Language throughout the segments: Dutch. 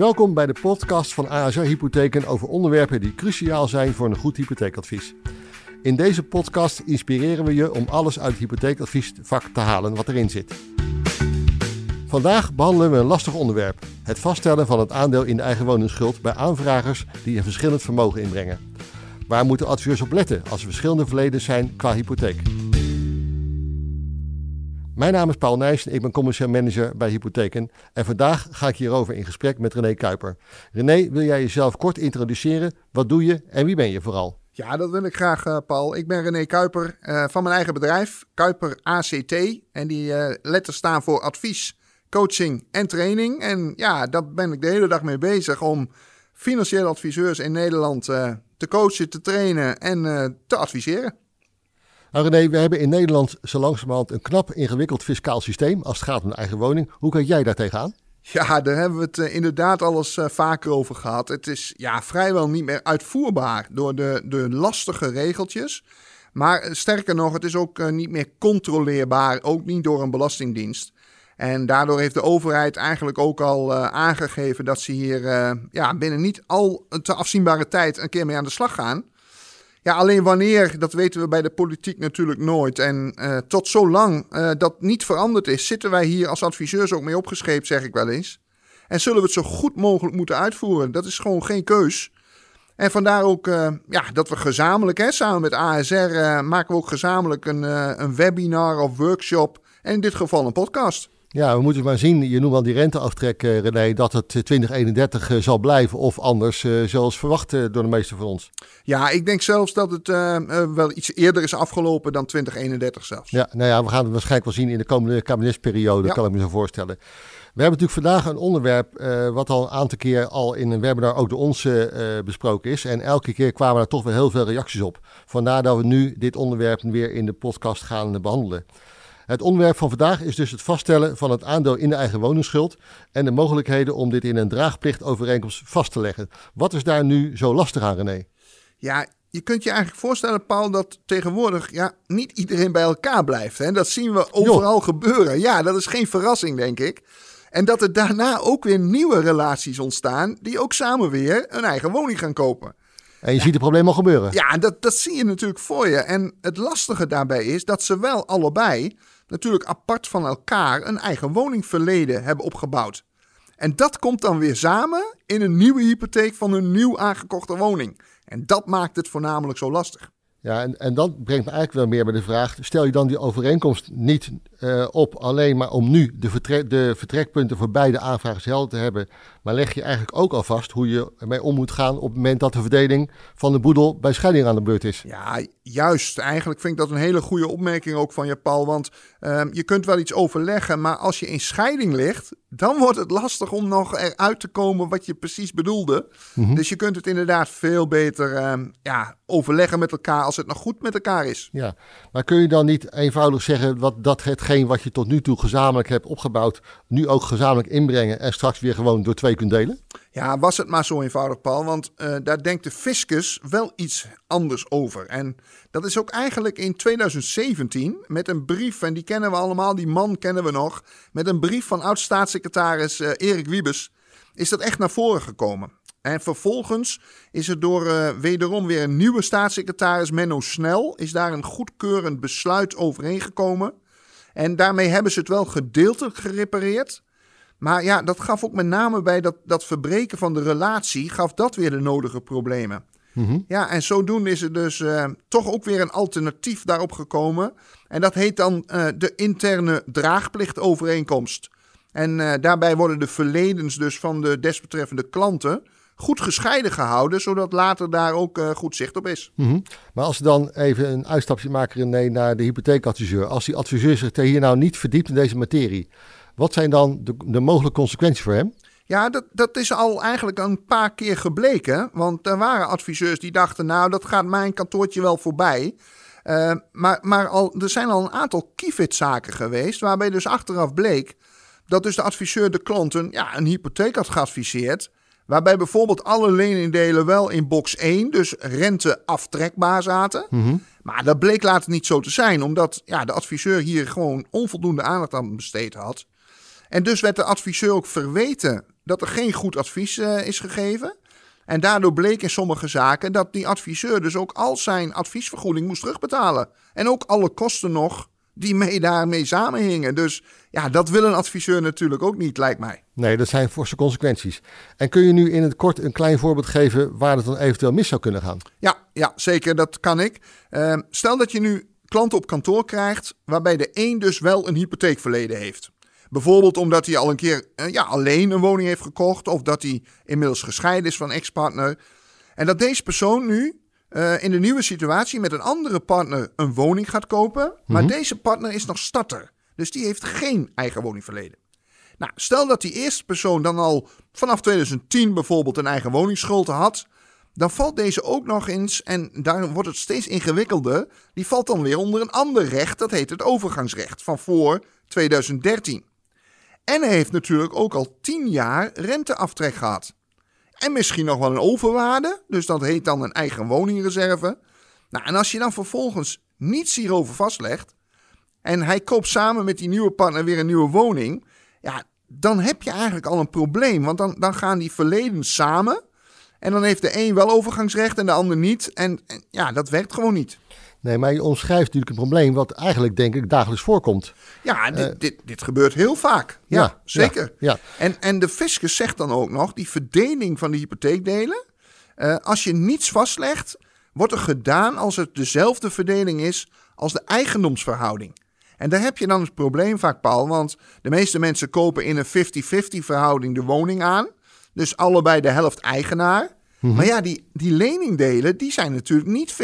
Welkom bij de podcast van ASR Hypotheken over onderwerpen die cruciaal zijn voor een goed hypotheekadvies. In deze podcast inspireren we je om alles uit het hypotheekadviesvak te halen wat erin zit. Vandaag behandelen we een lastig onderwerp: het vaststellen van het aandeel in de eigen woningsschuld bij aanvragers die een verschillend vermogen inbrengen. Waar moeten adviseurs op letten als er verschillende verleden zijn qua hypotheek? Mijn naam is Paul Nijs en ik ben commercieel manager bij Hypotheken. En vandaag ga ik hierover in gesprek met René Kuiper. René, wil jij jezelf kort introduceren? Wat doe je en wie ben je vooral? Ja, dat wil ik graag, uh, Paul. Ik ben René Kuiper uh, van mijn eigen bedrijf, Kuiper ACT. En die uh, letters staan voor advies, coaching en training. En ja, daar ben ik de hele dag mee bezig om financiële adviseurs in Nederland te coachen, te trainen en te adviseren. Nou we hebben in Nederland zo langzamerhand een knap ingewikkeld fiscaal systeem als het gaat om een eigen woning. Hoe kijk jij daar tegenaan? Ja, daar hebben we het uh, inderdaad al eens uh, vaker over gehad. Het is ja, vrijwel niet meer uitvoerbaar door de, de lastige regeltjes. Maar uh, sterker nog, het is ook niet meer controleerbaar, ook niet door een belastingdienst. En daardoor heeft de overheid eigenlijk ook al aangegeven dat ze hier ja, binnen niet al te afzienbare tijd een keer mee aan de slag gaan. Ja, alleen wanneer, dat weten we bij de politiek natuurlijk nooit. En uh, tot zolang uh, dat niet veranderd is, zitten wij hier als adviseurs ook mee opgescheept, zeg ik wel eens. En zullen we het zo goed mogelijk moeten uitvoeren. Dat is gewoon geen keus. En vandaar ook uh, ja, dat we gezamenlijk, hè, samen met ASR, maken we ook gezamenlijk een, een webinar of workshop. En in dit geval een podcast. Ja, we moeten maar zien, je noemt al die renteaftrek, uh, René, dat het 2031 uh, zal blijven of anders, zoals verwacht door de meesten van ons. Ja, ik denk zelfs dat het wel iets eerder is afgelopen dan 2031 zelfs. Ja, nou ja, we gaan het waarschijnlijk wel zien in de komende kabinetsperiode, ja. kan ik me zo voorstellen. We hebben natuurlijk vandaag een onderwerp wat al een aantal keer al in een webinar ook door ons besproken is. En elke keer kwamen er toch weer heel veel reacties op. Vandaar dat we nu dit onderwerp weer in de podcast gaan behandelen. Het onderwerp van vandaag is dus het vaststellen van het aandeel in de eigen woningsschuld en de mogelijkheden om dit in een draagplichtovereenkomst vast te leggen. Wat is daar nu zo lastig aan, René? Ja, je kunt je eigenlijk voorstellen, Paul, dat tegenwoordig ja, niet iedereen bij elkaar blijft. Hè? Dat zien we overal gebeuren. Ja, dat is geen verrassing, denk ik. En dat er daarna ook weer nieuwe relaties ontstaan die ook samen weer een eigen woning gaan kopen. En je ziet het probleem al gebeuren. Ja, dat, dat zie je natuurlijk voor je. En het lastige daarbij is dat ze wel allebei natuurlijk apart van elkaar een eigen woningverleden hebben opgebouwd. En dat komt dan weer samen in een nieuwe hypotheek van een nieuw aangekochte woning. En dat maakt het voornamelijk zo lastig. Ja, en, en dat brengt me eigenlijk wel meer bij de vraag: stel je dan die overeenkomst niet uh, op alleen maar om nu de, vertrek, de vertrekpunten voor beide aanvragers helder te hebben, maar leg je eigenlijk ook al vast hoe je ermee om moet gaan op het moment dat de verdeling van de boedel bij scheiding aan de beurt is? Ja, juist. Eigenlijk vind ik dat een hele goede opmerking ook van je, Paul. Want uh, je kunt wel iets overleggen, maar als je in scheiding ligt, dan wordt het lastig om nog eruit te komen wat je precies bedoelde. Mm -hmm. Dus je kunt het inderdaad veel beter uh, ja, overleggen met elkaar als het nog goed met elkaar is. Ja, maar kun je dan niet eenvoudig zeggen wat dat hetgeen wat je tot nu toe gezamenlijk hebt opgebouwd, nu ook gezamenlijk inbrengen en straks weer gewoon door twee kunt delen? Ja, was het maar zo eenvoudig, Paul. Want uh, daar denkt de fiscus wel iets anders over. En dat is ook eigenlijk in 2017 met een brief, en die kennen we allemaal, die man kennen we nog, met een brief van oud-staatssecretaris uh, Erik Wiebes, is dat echt naar voren gekomen. En vervolgens is er door uh, wederom weer een nieuwe staatssecretaris, Menno Snel, is daar een goedkeurend besluit overeengekomen. En daarmee hebben ze het wel gedeeltelijk gerepareerd. Maar ja, dat gaf ook met name bij dat, dat verbreken van de relatie, gaf dat weer de nodige problemen. Mm -hmm. Ja, en zodoende is er dus uh, toch ook weer een alternatief daarop gekomen. En dat heet dan uh, de interne draagplichtovereenkomst. En uh, daarbij worden de verledens dus van de desbetreffende klanten goed gescheiden gehouden, zodat later daar ook goed zicht op is. Mm -hmm. Maar als we dan even een uitstapje maken René, naar de hypotheekadviseur. Als die adviseur zich hier nou niet verdiept in deze materie, wat zijn dan de, de mogelijke consequenties voor hem? Ja, dat, dat is al eigenlijk een paar keer gebleken. Want er waren adviseurs die dachten, nou, dat gaat mijn kantoortje wel voorbij. Uh, maar maar al, er zijn al een aantal kievitzaken geweest, waarbij dus achteraf bleek dat dus de adviseur de klanten ja, een hypotheek had geadviseerd. Waarbij bijvoorbeeld alle leningdelen wel in box 1, dus rente aftrekbaar zaten. Mm -hmm. Maar dat bleek later niet zo te zijn, omdat ja, de adviseur hier gewoon onvoldoende aandacht aan besteed had. En dus werd de adviseur ook verweten dat er geen goed advies uh, is gegeven. En daardoor bleek in sommige zaken dat die adviseur dus ook al zijn adviesvergoeding moest terugbetalen. En ook alle kosten nog die mee daarmee samenhingen. Dus ja, dat wil een adviseur natuurlijk ook niet, lijkt mij. Nee, dat zijn forse consequenties. En kun je nu in het kort een klein voorbeeld geven waar het dan eventueel mis zou kunnen gaan? Ja, ja zeker, dat kan ik. Uh, stel dat je nu klanten op kantoor krijgt waarbij de een dus wel een hypotheekverleden heeft. Bijvoorbeeld omdat hij al een keer uh, ja, alleen een woning heeft gekocht of dat hij inmiddels gescheiden is van ex-partner. En dat deze persoon nu uh, in de nieuwe situatie met een andere partner een woning gaat kopen. Maar mhm. deze partner is nog starter. Dus die heeft geen eigen woningverleden. Nou, stel dat die eerste persoon dan al vanaf 2010 bijvoorbeeld een eigen woningsschuld had. Dan valt deze ook nog eens, en daar wordt het steeds ingewikkelder. Die valt dan weer onder een ander recht, dat heet het overgangsrecht van voor 2013. En heeft natuurlijk ook al 10 jaar renteaftrek gehad. En misschien nog wel een overwaarde. Dus dat heet dan een eigen woningreserve. Nou, en als je dan vervolgens niets hierover vastlegt. En hij koopt samen met die nieuwe partner weer een nieuwe woning. Ja, dan heb je eigenlijk al een probleem. Want dan, dan gaan die verleden samen. En dan heeft de een wel overgangsrecht en de ander niet. En ja, dat werkt gewoon niet. Nee, maar je omschrijft natuurlijk een probleem wat eigenlijk denk ik dagelijks voorkomt. Ja, dit, uh, dit, dit, gebeurt heel vaak. Ja, zeker. Ja, En, en de fiscus zegt dan ook nog, die verdeling van de hypotheekdelen, uh, als je niets vastlegt, wordt er gedaan als het dezelfde verdeling is als de eigendomsverhouding. En daar heb je dan het probleem vaak, Paul, want de meeste mensen kopen in een 50-50 verhouding de woning aan. Dus allebei de helft eigenaar. Mhm. Maar ja, die, die leningdelen, die zijn natuurlijk niet 50-50,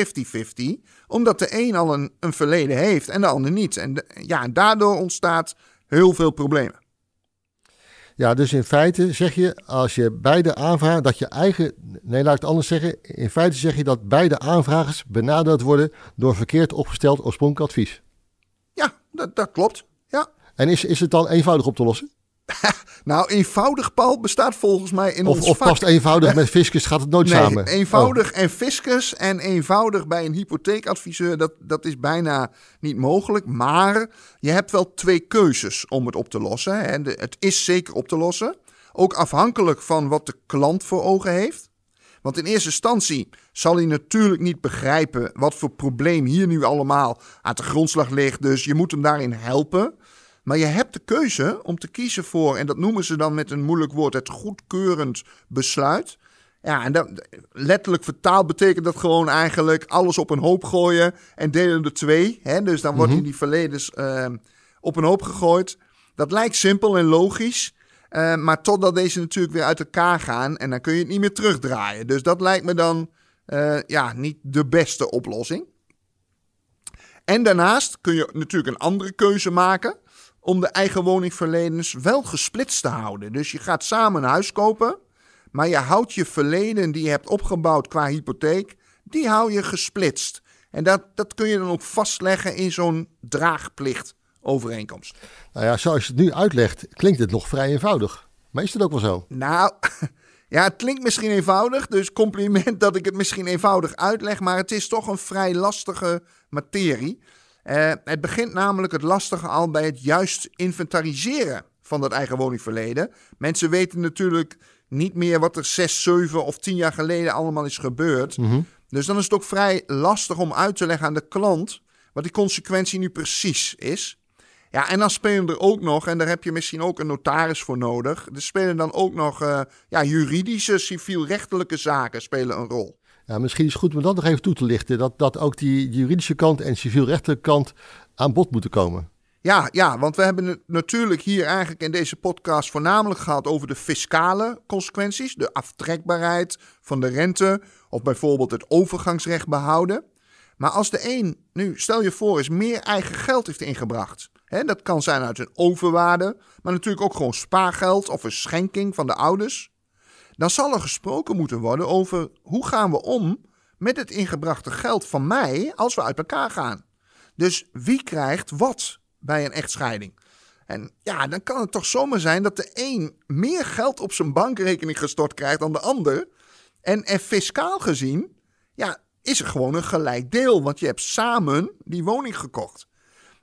omdat de een al een, een verleden heeft en de ander niet. En ja, daardoor ontstaat heel veel problemen. Ja, dus in feite zeg je, als je beide aanvragen, dat je eigen. Nee, laat ik het anders zeggen. In feite zeg je dat beide aanvragers benadeeld worden door verkeerd opgesteld oorspronkelijk advies. Ja, dat, dat klopt. Ja. En is, is het dan eenvoudig op te lossen? nou, eenvoudig, Paul, bestaat volgens mij in of, ons Of past eenvoudig met fiscus, gaat het nooit nee, samen? eenvoudig oh. en fiscus en eenvoudig bij een hypotheekadviseur, dat, dat is bijna niet mogelijk. Maar je hebt wel twee keuzes om het op te lossen. Hè. het is zeker op te lossen. Ook afhankelijk van wat de klant voor ogen heeft. Want in eerste instantie zal hij natuurlijk niet begrijpen wat voor probleem hier nu allemaal aan de grondslag ligt. Dus je moet hem daarin helpen. Maar je hebt de keuze om te kiezen voor, en dat noemen ze dan met een moeilijk woord, het goedkeurend besluit. Ja, en dat, letterlijk vertaald betekent dat gewoon eigenlijk alles op een hoop gooien en delen er twee. Hè? Dus dan wordt mm die verledens uh, op een hoop gegooid. Dat lijkt simpel en logisch. Uh, maar totdat deze natuurlijk weer uit elkaar gaan en dan kun je het niet meer terugdraaien. Dus dat lijkt me dan uh, ja, niet de beste oplossing. En daarnaast kun je natuurlijk een andere keuze maken om de eigen woningverleners wel gesplitst te houden. Dus je gaat samen een huis kopen, maar je houdt je verleden die je hebt opgebouwd qua hypotheek, die hou je gesplitst. En dat, dat kun je dan ook vastleggen in zo'n draagplichtovereenkomst. Nou ja, zoals je het nu uitlegt, klinkt het nog vrij eenvoudig. Maar is het ook wel zo? Nou, ja, het klinkt misschien eenvoudig, dus compliment dat ik het misschien eenvoudig uitleg, maar het is toch een vrij lastige materie. Uh, het begint namelijk het lastige al bij het juist inventariseren van dat eigen woningverleden. Mensen weten natuurlijk niet meer wat er zes, zeven of tien jaar geleden allemaal is gebeurd. Mm -hmm. Dus dan is het ook vrij lastig om uit te leggen aan de klant wat die consequentie nu precies is. Ja, en dan spelen er ook nog, en daar heb je misschien ook een notaris voor nodig. Er spelen dan ook nog uh, ja, juridische, civielrechtelijke zaken spelen een rol. Ja, misschien is het goed om dat nog even toe te lichten. Dat, dat ook die juridische kant en civielrechtelijke kant aan bod moeten komen. Ja, ja, want we hebben het natuurlijk hier eigenlijk in deze podcast voornamelijk gehad over de fiscale consequenties. De aftrekbaarheid van de rente of bijvoorbeeld het overgangsrecht behouden. Maar als de een nu, stel je voor, eens meer eigen geld heeft ingebracht. Hè, dat kan zijn uit een overwaarde, maar natuurlijk ook gewoon spaargeld of een schenking van de ouders dan zal er gesproken moeten worden over hoe gaan we om met het ingebrachte geld van mij als we uit elkaar gaan. Dus wie krijgt wat bij een echtscheiding? En ja, dan kan het toch zomaar zijn dat de een meer geld op zijn bankrekening gestort krijgt dan de ander. En, en fiscaal gezien, ja, is er gewoon een gelijk deel, want je hebt samen die woning gekocht.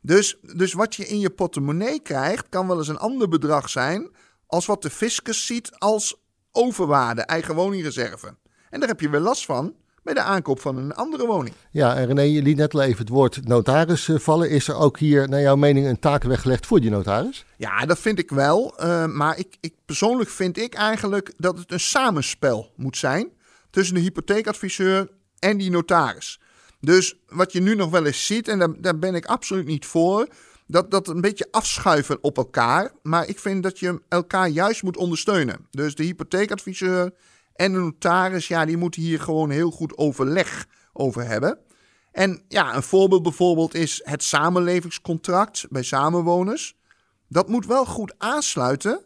Dus, dus wat je in je portemonnee krijgt, kan wel eens een ander bedrag zijn als wat de fiscus ziet als overwaarde, eigen woningreserve. En daar heb je weer last van bij de aankoop van een andere woning. Ja, en René, je liet net al even het woord notaris eh, vallen. Is er ook hier, naar jouw mening, een taak weggelegd voor die notaris? Ja, dat vind ik wel. Uh, maar ik, ik, persoonlijk vind ik eigenlijk dat het een samenspel moet zijn tussen de hypotheekadviseur en die notaris. Dus wat je nu nog wel eens ziet, en daar, daar ben ik absoluut niet voor, dat, dat een beetje afschuiven op elkaar. Maar ik vind dat je elkaar juist moet ondersteunen. Dus de hypotheekadviseur en de notaris, ja, die moeten hier gewoon heel goed overleg over hebben. En ja, een voorbeeld bijvoorbeeld is het samenlevingscontract bij samenwoners. Dat moet wel goed aansluiten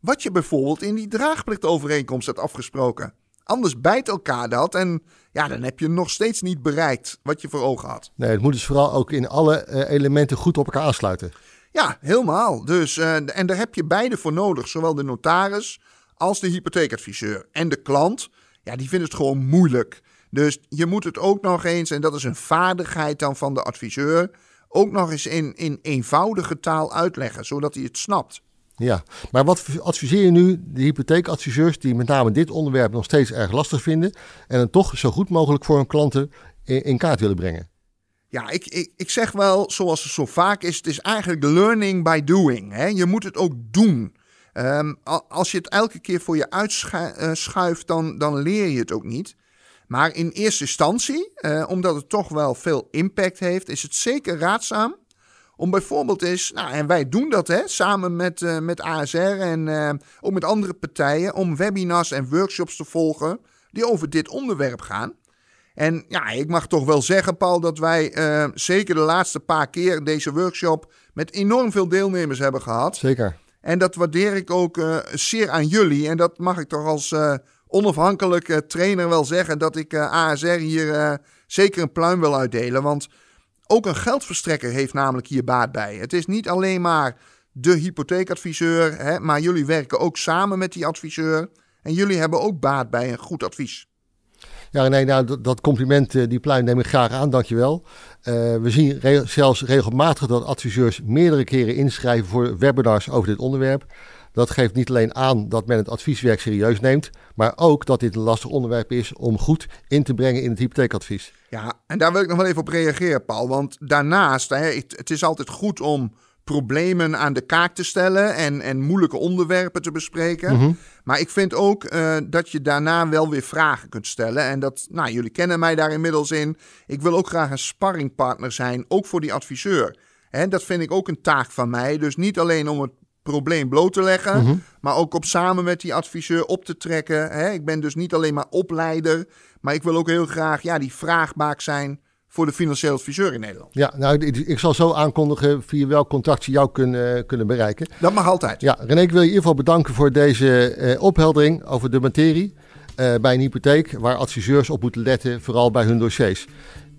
wat je bijvoorbeeld in die draagplichtovereenkomst hebt afgesproken. Anders bijt elkaar dat en ja, dan heb je nog steeds niet bereikt wat je voor ogen had. Nee, het moet dus vooral ook in alle eh, elementen goed op elkaar aansluiten. Ja, helemaal. Dus, uh, en daar heb je beide voor nodig. Zowel de notaris als de hypotheekadviseur. En de klant, ja, die vindt het gewoon moeilijk. Dus je moet het ook nog eens, en dat is een vaardigheid dan van de adviseur, ook nog eens in, in eenvoudige taal uitleggen, zodat hij het snapt. Ja, maar wat adviseer je nu de hypotheekadviseurs die met name dit onderwerp nog steeds erg lastig vinden en het toch zo goed mogelijk voor hun klanten in, kaart willen brengen? Ja, ik, ik, ik zeg wel, zoals het zo vaak is, het is eigenlijk learning by doing. Hè? Je moet het ook doen. Um, als je het elke keer voor je uitschuift, dan, dan leer je het ook niet. Maar in eerste instantie, uh, omdat het toch wel veel impact heeft, is het zeker raadzaam om bijvoorbeeld eens, nou, en wij doen dat hè, samen met, uh, met ASR en uh, ook met andere partijen, om webinars en workshops te volgen die over dit onderwerp gaan. En ja, ik mag toch wel zeggen, Paul, dat wij uh, zeker de laatste paar keer deze workshop met enorm veel deelnemers hebben gehad. Zeker. En dat waardeer ik ook zeer aan jullie. En dat mag ik toch als onafhankelijke trainer wel zeggen, dat ik ASR hier zeker een pluim wil uitdelen. Want ook een geldverstrekker heeft namelijk hier baat bij. Het is niet alleen maar de hypotheekadviseur, hè, maar jullie werken ook samen met die adviseur. En jullie hebben ook baat bij een goed advies. Ja, nee, nou, dat, compliment, eh, die pluim neem ik graag aan, dankjewel. Uh, we zien zelfs regelmatig dat adviseurs meerdere keren inschrijven voor webinars over dit onderwerp. Dat geeft niet alleen aan dat men het advieswerk serieus neemt, maar ook dat dit een lastig onderwerp is om goed in te brengen in het hypotheekadvies. Ja, en daar wil ik nog wel even op reageren, Paul. Want daarnaast, hè, het, is altijd goed om problemen aan de kaak te stellen en, en moeilijke onderwerpen te bespreken. Mhm. Maar ik vind ook uh, dat je daarna wel weer vragen kunt stellen. En dat, nou, jullie kennen mij daar inmiddels in. Ik wil ook graag een sparringpartner zijn, ook voor die adviseur. En dat vind ik ook een taak van mij. Dus niet alleen om het probleem bloot te leggen, mhm. maar ook op samen met die adviseur op te trekken. Hè? Ik ben dus niet alleen maar opleider, maar ik wil ook heel graag ja, die vraagbaak zijn voor de financieel adviseur in Nederland. Ja, nou, ik, zal zo aankondigen via welk contact ze jou kunnen, kunnen bereiken. Dat mag altijd. Ja, René, ik wil je in ieder geval bedanken voor deze uh, opheldering over de materie uh, bij een hypotheek, waar adviseurs op moeten letten, vooral bij hun dossiers.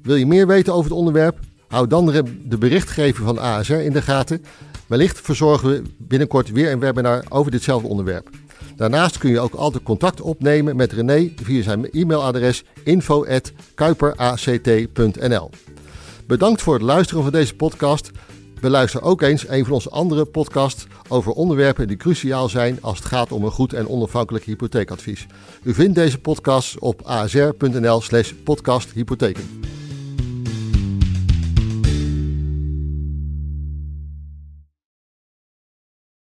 Wil je meer weten over het onderwerp? Hou dan de berichtgeving van ASR in de gaten. Wellicht verzorgen we binnenkort weer een webinar over ditzelfde onderwerp. Daarnaast kun je ook altijd contact opnemen met René via zijn e-mailadres info.kuiperact.nl. Bedankt voor het luisteren van deze podcast. Beluister ook eens een van onze andere podcasts over onderwerpen die cruciaal zijn als het gaat om een goed en onafhankelijk hypotheekadvies. U vindt deze podcast op asr.nl/slash podcasthypotheken.